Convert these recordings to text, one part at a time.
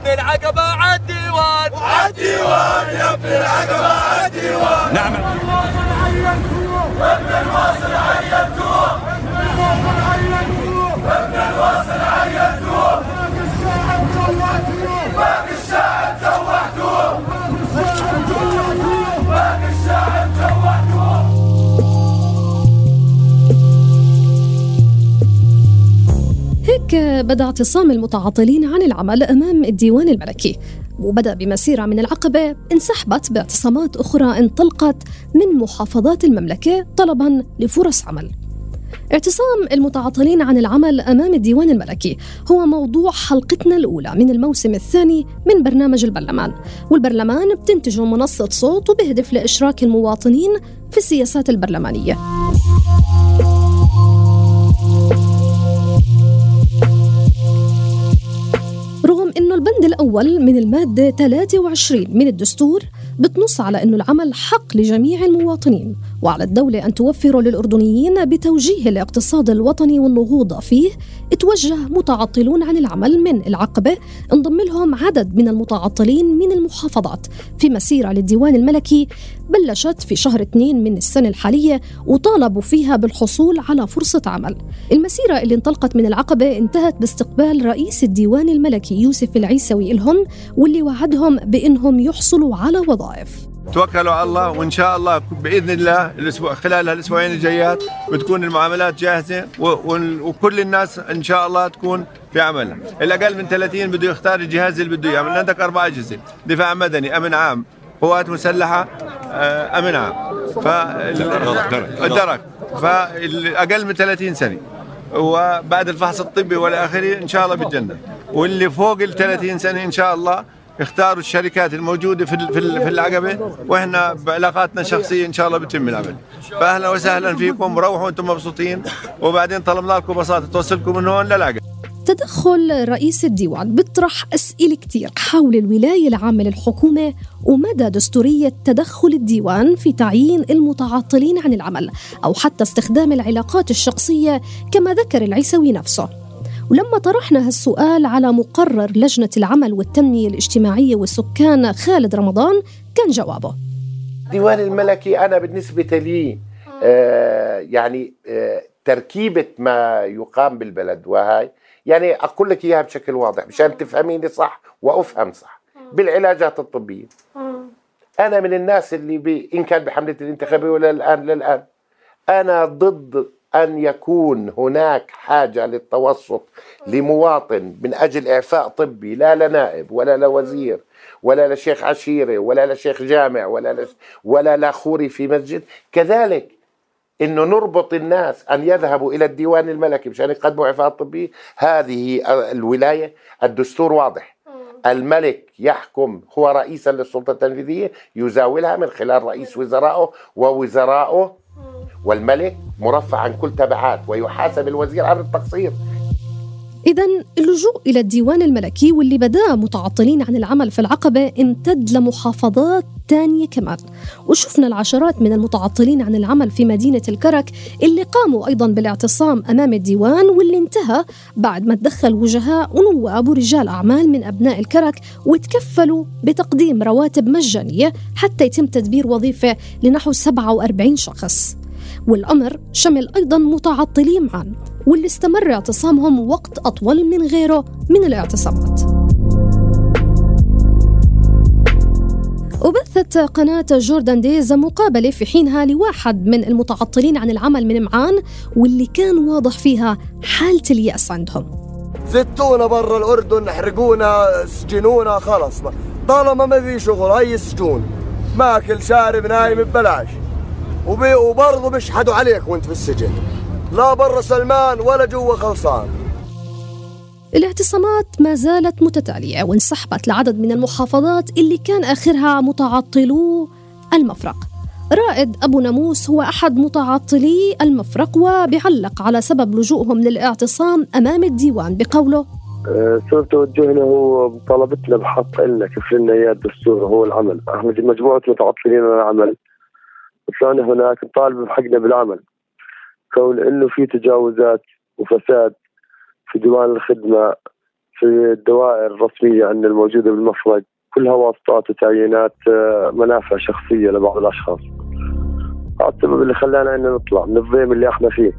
ابن العقبة عالديوان عالديوان يا ابن العقبة عالديوان نعم. وابن الواصل عينتوه وابن الواصل عينتوه هيك بدا اعتصام المتعاطلين عن العمل أمام الديوان الملكي وبدا بمسيرة من العقبة انسحبت باعتصامات أخرى انطلقت من محافظات المملكة طلبا لفرص عمل اعتصام المتعاطلين عن العمل أمام الديوان الملكي هو موضوع حلقتنا الأولى من الموسم الثاني من برنامج البرلمان، والبرلمان بتنتجه منصة صوت وبهدف لإشراك المواطنين في السياسات البرلمانية. الأول من المادة 23 من الدستور بتنص على إنه العمل حق لجميع المواطنين وعلى الدولة أن توفر للأردنيين بتوجيه الاقتصاد الوطني والنهوض فيه توجه متعطلون عن العمل من العقبة انضم لهم عدد من المتعطلين من المحافظات في مسيرة للديوان الملكي بلشت في شهر اثنين من السنة الحالية وطالبوا فيها بالحصول على فرصة عمل. المسيرة اللي انطلقت من العقبة انتهت باستقبال رئيس الديوان الملكي يوسف العيسوي لهم واللي وعدهم بإنهم يحصلوا على وظائف. توكلوا على الله وإن شاء الله بإذن الله الأسبوع خلال الاسبوعين الجايات بتكون المعاملات جاهزة وكل الناس إن شاء الله تكون في عملها، الاقل من 30 بده يختار الجهاز اللي بده إياه، من عندك أربع أجهزة، دفاع مدني، أمن عام، قوات مسلحة، آه، أمن عام. ف الدرك. فالاقل من 30 سنة. وبعد الفحص الطبي والى اخره إن شاء الله بتجنن واللي فوق ال 30 سنة إن شاء الله اختاروا الشركات الموجودة في في في العقبة وإحنا بعلاقاتنا الشخصية إن شاء الله بتم العمل. فاهلا وسهلا فيكم روحوا أنتم مبسوطين. وبعدين طلبنا لكم بساطه توصلكم من هون للعقبه تدخل رئيس الديوان بيطرح أسئلة كتير حول الولاية العامة للحكومة ومدى دستورية تدخل الديوان في تعيين المتعاطلين عن العمل أو حتى استخدام العلاقات الشخصية كما ذكر العيسوي نفسه. ولما طرحنا هالسؤال على مقرر لجنة العمل والتنمية الاجتماعية والسكان خالد رمضان كان جوابه. الديوان الملكي أنا بالنسبة لي آه يعني آه تركيبة ما يقام بالبلد وهاي يعني أقول لك إياها بشكل واضح مشان تفهميني صح وأفهم صح بالعلاجات الطبية. أنا من الناس اللي بي إن كان بحملة الانتخابية ولا الآن للآن أنا ضد أن يكون هناك حاجة للتوسط لمواطن من أجل إعفاء طبي لا لنائب ولا لوزير ولا لشيخ عشيره ولا لشيخ جامع ولا لش ولا لاخوري في مسجد. كذلك إنه نربط الناس أن يذهبوا إلى الديوان الملكي مشان يقدموا إعفاء طبي. هذه الولاية الدستور واضح. الملك يحكم هو رئيسا للسلطة التنفيذية يزاولها من خلال رئيس وزرائه ووزرائه والملك مرفع عن كل تبعات ويحاسب الوزير عن التقصير. إذا اللجوء إلى الديوان الملكي واللي بدأ متعطلين عن العمل في العقبة امتد لمحافظات تانية كمان. وشفنا العشرات من المتعطلين عن العمل في مدينة الكرك اللي قاموا أيضا بالاعتصام أمام الديوان واللي انتهى بعد ما تدخل وجهاء ونواب ورجال أعمال من أبناء الكرك وتكفلوا بتقديم رواتب مجانية حتى يتم تدبير وظيفة لنحو 47 شخص. والأمر شمل أيضا متعطلين معا واللي استمر اعتصامهم وقت أطول من غيره من الاعتصامات. وبثت قناة جوردان ديز مقابلة في حينها لواحد من المتعطلين عن العمل من معان واللي كان واضح فيها حالة اليأس عندهم. زتونا برا الأردن احرقونا سجنونا خلص طالما ما في شغل هاي السجون. ماكل شارب نايم ببلاش. وبرضه بيشحدوا عليك وانت في السجن. لا برا سلمان ولا جوا خلصان. الاعتصامات ما زالت متتالية وانسحبت لعدد من المحافظات اللي كان آخرها متعطلو المفرق. رائد أبو ناموس هو أحد متعطلي المفرق وبيعلق على سبب لجوءهم للاعتصام أمام الديوان بقوله أه، صرت توجهنا هو مطالبتنا بحق لنا كيف لنا إياه الدستور هو العمل. إحنا مجموعة متعطلين عن العمل. وكان هناك نطالب بحقنا بالعمل. كون إنه في تجاوزات وفساد في ديوان الخدمة في الدوائر الرسمية عندنا الموجودة بالمفرق كلها واسطات وتعيينات أه، منافع شخصية لبعض الأشخاص. هذا السبب اللي خلانا ان نطلع من الضيم اللي إحنا فيه.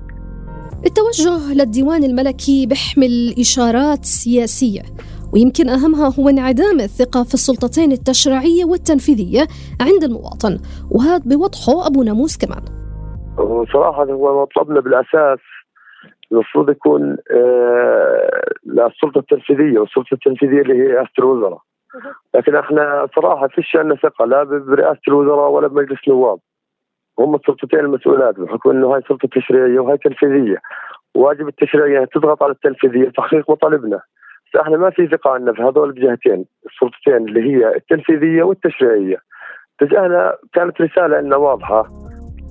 التوجه للديوان الملكي بيحمل إشارات سياسية. ويمكن أهمها هو انعدام الثقة في السلطتين التشريعية والتنفيذية عند المواطن وهذا بوضحه أبو ناموس كمان. صراحة هو مطلبنا بالأساس المفروض يكون آه للسلطة التنفيذية والسلطة التنفيذية اللي هي رئاسة الوزراء. لكن إحنا صراحة فيش عندنا ثقة لا برئاسة الوزراء ولا بمجلس النواب. هم السلطتين المسؤولات بحكم إنه هاي سلطة تشريعية وهاي تنفيذية. واجب التشريعية تضغط على التنفيذية تحقيق مطالبنا. إحنا ما في ثقة عندنا في هذول الجهتين السلطتين اللي هي التنفيذية والتشريعية. اتجاهنا كانت رسالة لنا واضحة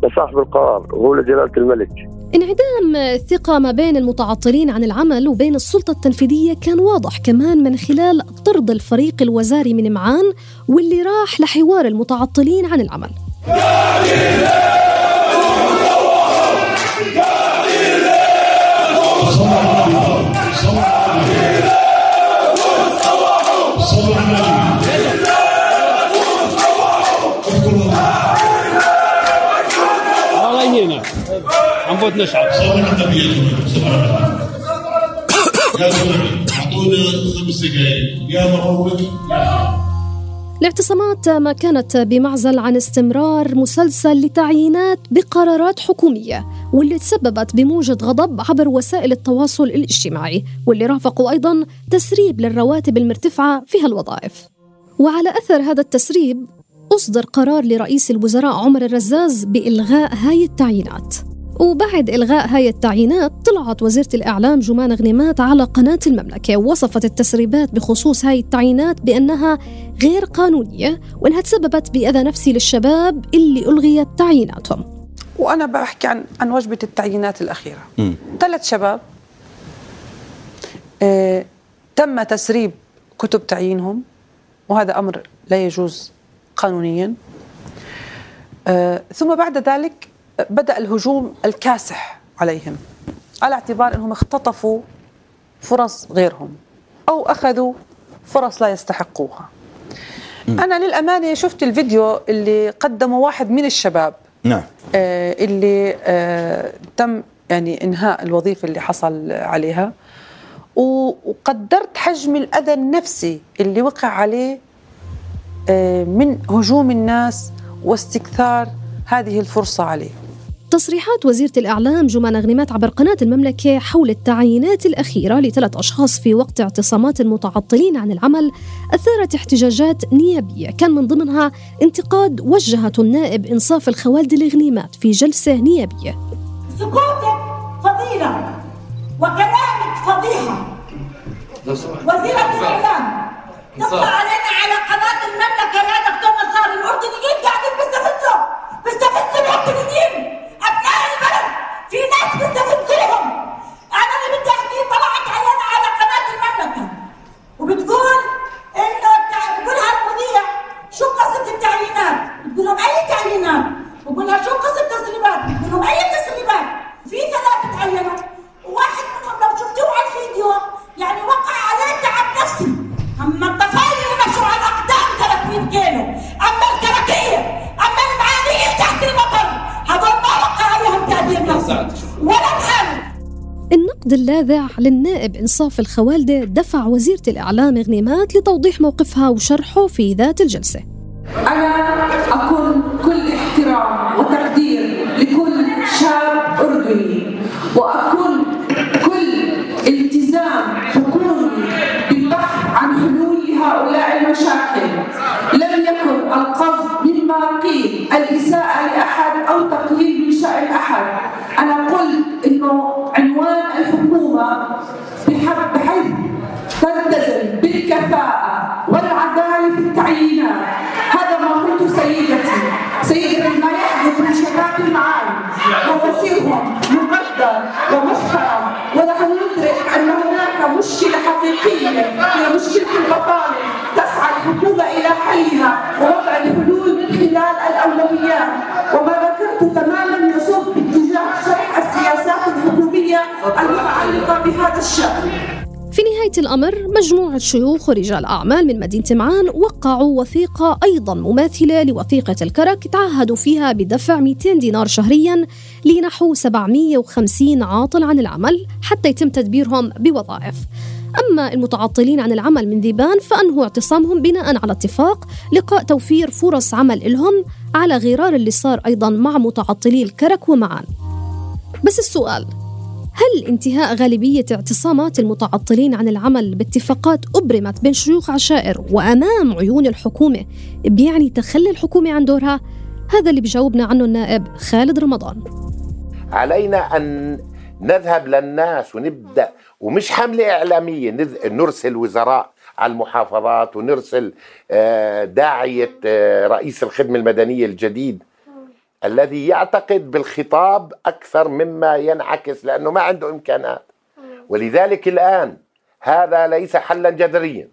لصاحب القرار وهو لجلالة الملك. انعدام الثقة ما بين المتعطلين عن العمل وبين السلطة التنفيذية كان واضح كمان من خلال طرد الفريق الوزاري من معان واللي راح لحوار المتعطلين عن العمل. بود نشعر يا اعطونا خمس دقائق يا مروج الاعتصامات ما كانت بمعزل عن استمرار مسلسل لتعيينات بقرارات حكومية واللي تسببت بموجة غضب عبر وسائل التواصل الاجتماعي واللي رافقوا أيضا تسريب للرواتب المرتفعة في هالوظائف. وعلى أثر هذا التسريب أصدر قرار لرئيس الوزراء عمر الرزاز بإلغاء هاي التعيينات. وبعد إلغاء هاي التعيينات طلعت وزيرة الإعلام جمان غنيمات على قناة المملكة ووصفت التسريبات بخصوص هاي التعيينات بأنها غير قانونية وأنها تسببت بأذى نفسي للشباب اللي ألغيت تعييناتهم. وأنا بحكي عن عن وجبة التعيينات الأخيرة. ثلاث شباب آه تم تسريب كتب تعيينهم وهذا أمر لا يجوز قانونيا. آه ثم بعد ذلك بدأ الهجوم الكاسح عليهم على اعتبار أنهم اختطفوا فرص غيرهم أو أخذوا فرص لا يستحقوها. أنا للأمانة شفت الفيديو اللي قدمه واحد من الشباب نعم. آه اللي آه تم يعني إنهاء الوظيفة اللي حصل عليها وقدرت حجم الأذى النفسي اللي وقع عليه آه من هجوم الناس واستكثار هذه الفرصة عليه. تصريحات وزيرة الإعلام جمان غنيمات عبر قناة المملكة حول التعيينات الأخيرة لثلاث أشخاص في وقت اعتصامات المتعطلين عن العمل أثارت احتجاجات نيابية. كان من ضمنها انتقاد وجهته النائب إنصاف الخوالد الغنيمات في جلسة نيابية. سكوتك فضيلة وكلامك فضيحة. وزيرة الإعلام تطلع علينا على قناة المملكة يا دكتور نصار الأردنيين قاعدين بيستفزوا النقد اللاذع للنائب إنصاف الخوالدة دفع وزيرة الإعلام غنيمات لتوضيح موقفها وشرحه في ذات الجلسة. أنا أكون كل احترام وتقدير لكل شاب أردني وأكون كل التزام حكومي بالبحث عن حلول لهؤلاء المشاكل. لم يكن القصد مما الإساءة لأحد أو تقليل من شأن أحد. أنا قلت إنه التعيينات هذا ما قلت سيدتي. سيدتي ما يحدث من شباب المعارف ومسيرهم مقدر ومحترم ونحن ندرك أن هناك مشكلة حقيقية هي مشكلة البطالة. تسعى الحكومة إلى حلها ووضع الحلول من خلال الأولويات. وما ذكرت تماما يصب باتجاه شرح السياسات الحكومية المتعلقة بهذا الشأن. في نهاية الأمر مجموعة شيوخ ورجال أعمال من مدينة معان وقعوا وثيقة أيضا مماثلة لوثيقة الكرك تعهدوا فيها بدفع 200 دينار شهريا لنحو 750 عاطل عن العمل حتى يتم تدبيرهم بوظائف. أما المتعطلين عن العمل من ذيبان فأنهوا اعتصامهم بناء على اتفاق لقاء توفير فرص عمل لهم على غرار اللي صار أيضا مع متعطلي الكرك ومعان. بس السؤال هل انتهاء غالبية اعتصامات المتعطلين عن العمل باتفاقات أبرمت بين شيوخ عشائر وأمام عيون الحكومة بيعني تخلي الحكومة عن دورها؟ هذا اللي بجاوبنا عنه النائب خالد رمضان علينا أن نذهب للناس ونبدأ ومش حملة إعلامية نرسل وزراء على المحافظات ونرسل آه، داعية آه، رئيس الخدمة المدنية الجديد الذي يعتقد بالخطاب أكثر مما ينعكس لأنه ما عنده إمكانات. ولذلك الآن هذا ليس حلا جذريا.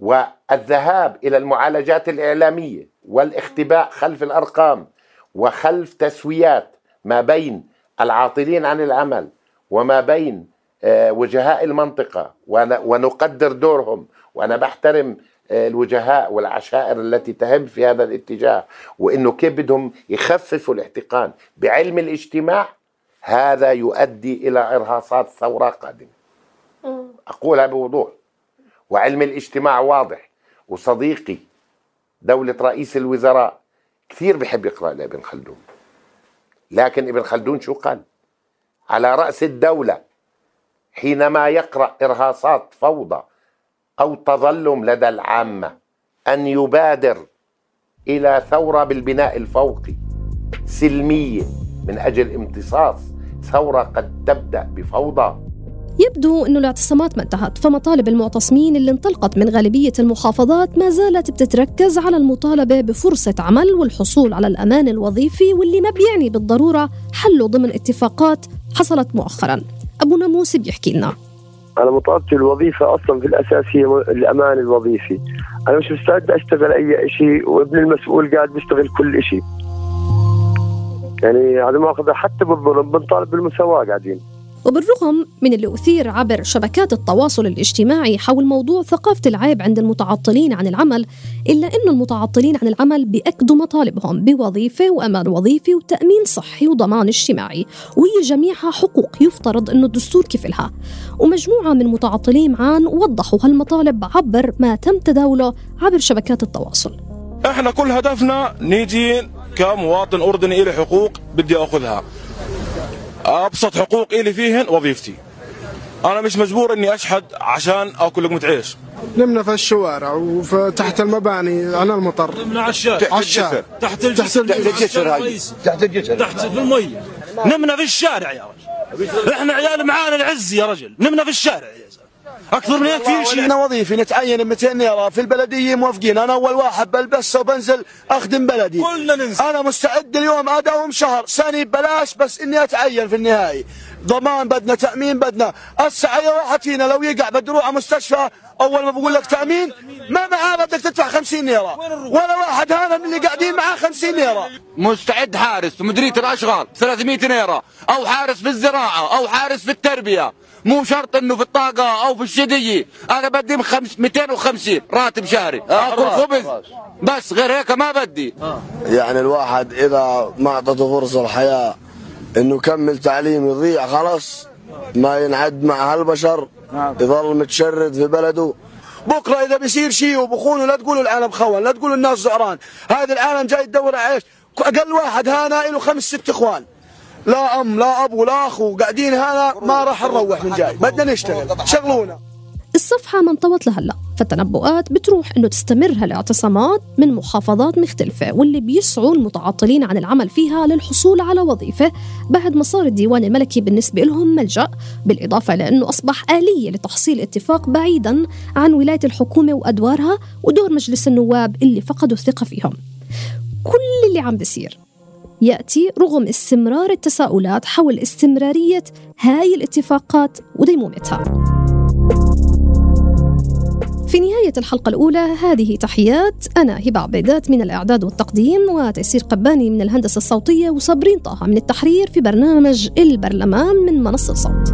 والذهاب إلى المعالجات الإعلامية والاختباء خلف الأرقام وخلف تسويات ما بين العاطلين عن العمل وما بين آه، وجهاء المنطقة ون- ونقدر دورهم وأنا بحترم الوجهاء والعشائر التي تهم في هذا الاتجاه وإنه كيف بدهم يخففوا الاحتقان بعلم الاجتماع هذا يؤدي إلى إرهاصات ثورة قادمة. أقولها بوضوح. وعلم الاجتماع واضح. وصديقي دولة رئيس الوزراء كثير بحب يقرأ لابن خلدون. لكن ابن خلدون شو قال؟ على رأس الدولة حينما يقرأ إرهاصات فوضى أو تظلم لدى العامة أن يبادر إلى ثورة بالبناء الفوقي سلمية من أجل امتصاص ثورة قد تبدأ بفوضى. يبدو أنه الاعتصامات ما انتهت فمطالب المعتصمين اللي انطلقت من غالبية المحافظات ما زالت بتتركز على المطالبة بفرصة عمل والحصول على الأمان الوظيفي واللي ما بيعني بالضرورة حله ضمن اتفاقات حصلت مؤخرا. أبو ناموس بيحكي لنا. أنا مطالبتي الوظيفة أصلا في الأساس هي الأمان الوظيفي. أنا مش مستعد أشتغل أي شيء وابن المسؤول قاعد بيشتغل كل شيء يعني على مؤاخذه حتى بالظلم بنطالب بالمساواة قاعدين. وبالرغم من اللي أثير عبر شبكات التواصل الاجتماعي حول موضوع ثقافة العيب عند المتعطلين عن العمل إلا أن المتعطلين عن العمل بيأكدوا مطالبهم بوظيفة وأمان وظيفي وتأمين صحي وضمان اجتماعي وهي جميعها حقوق يفترض أنه الدستور كفلها. ومجموعة من متعطلي معان وضحوا هالمطالب عبر ما تم تداوله عبر شبكات التواصل. إحنا كل هدفنا نيجي كمواطن أردني الي حقوق بدي أخذها. أبسط حقوق إلي فيهن وظيفتي. أنا مش مجبور إني أشحد عشان أكل لقمة عيش. نمنا في الشوارع وتحت المباني على المطر. نمنا على الشارع على الشارع. تحت الجسر. تحت الجسر هاي. تحت الجسر. تحت في المي نمنا في الشارع يا رجل. إحنا عيال معانا العز يا رجل. نمنا في الشارع يا زلمة. أكثر من هيك في شيء. أنا وظيفي نتعين 200 ليره في البلديه موافقين. أنا أول واحد بلبسها وبنزل أخدم بلدي. كلنا ننزل. أنا مستعد اليوم أداوم شهر. سنه ببلاش بس إني أتعين في النهايه ضمان بدنا تأمين بدنا. هسه اي واحد فينا لو يقع بده يروح على مستشفى أول ما بقول لك تأمين ما معاه بدك تدفع 50 ليرة. ولا واحد هذا من اللي قاعدين معاه 50 ليرة. مستعد حارس في مديرية الأشغال 300 ليرة. أو حارس في الزراعة أو حارس في التربية. مو شرط إنه في الطاقة أو في الشدية أنا بدي خمس 250 راتب شهري. اكل خبز. بس غير هيك ما بدي. يعني الواحد إذا ما أعطته فرصة الحياة إنه يكمل تعليم يضيع خلاص. ما ينعد مع هالبشر. يظل متشرد في بلده. بكرة إذا بيصير شيء وبخونه لا تقولوا العالم خون لا تقولوا الناس زعران. هذا العالم جاي تدور على إيش؟ أقل واحد هنا له خمس ست إخوان. لا أم لا ابو لا اخو قاعدين هنا ما راح نروح من جاي. بدنا نشتغل. شغلونا. الصفحة ما انطوت لهلا فالتنبؤات بتروح إنه تستمر هالاعتصامات من محافظات مختلفة واللي بيسعوا المتعطلين عن العمل فيها للحصول على وظيفة. بعد ما صار الديوان الملكي بالنسبة لهم ملجأ بالإضافة لأنه أصبح آلية لتحصيل اتفاق بعيدا عن ولاية الحكومة وأدوارها ودور مجلس النواب اللي فقدوا الثقة فيهم. كل اللي عم بيصير يأتي رغم استمرار التساؤلات حول استمرارية هاي الاتفاقات وديمومتها. في نهاية الحلقة الأولى هذه تحيات. أنا هبة عبيدات من الإعداد والتقديم وتيسير قباني من الهندسة الصوتية وصابرين طه من التحرير في برنامج البرلمان من منصة صوت.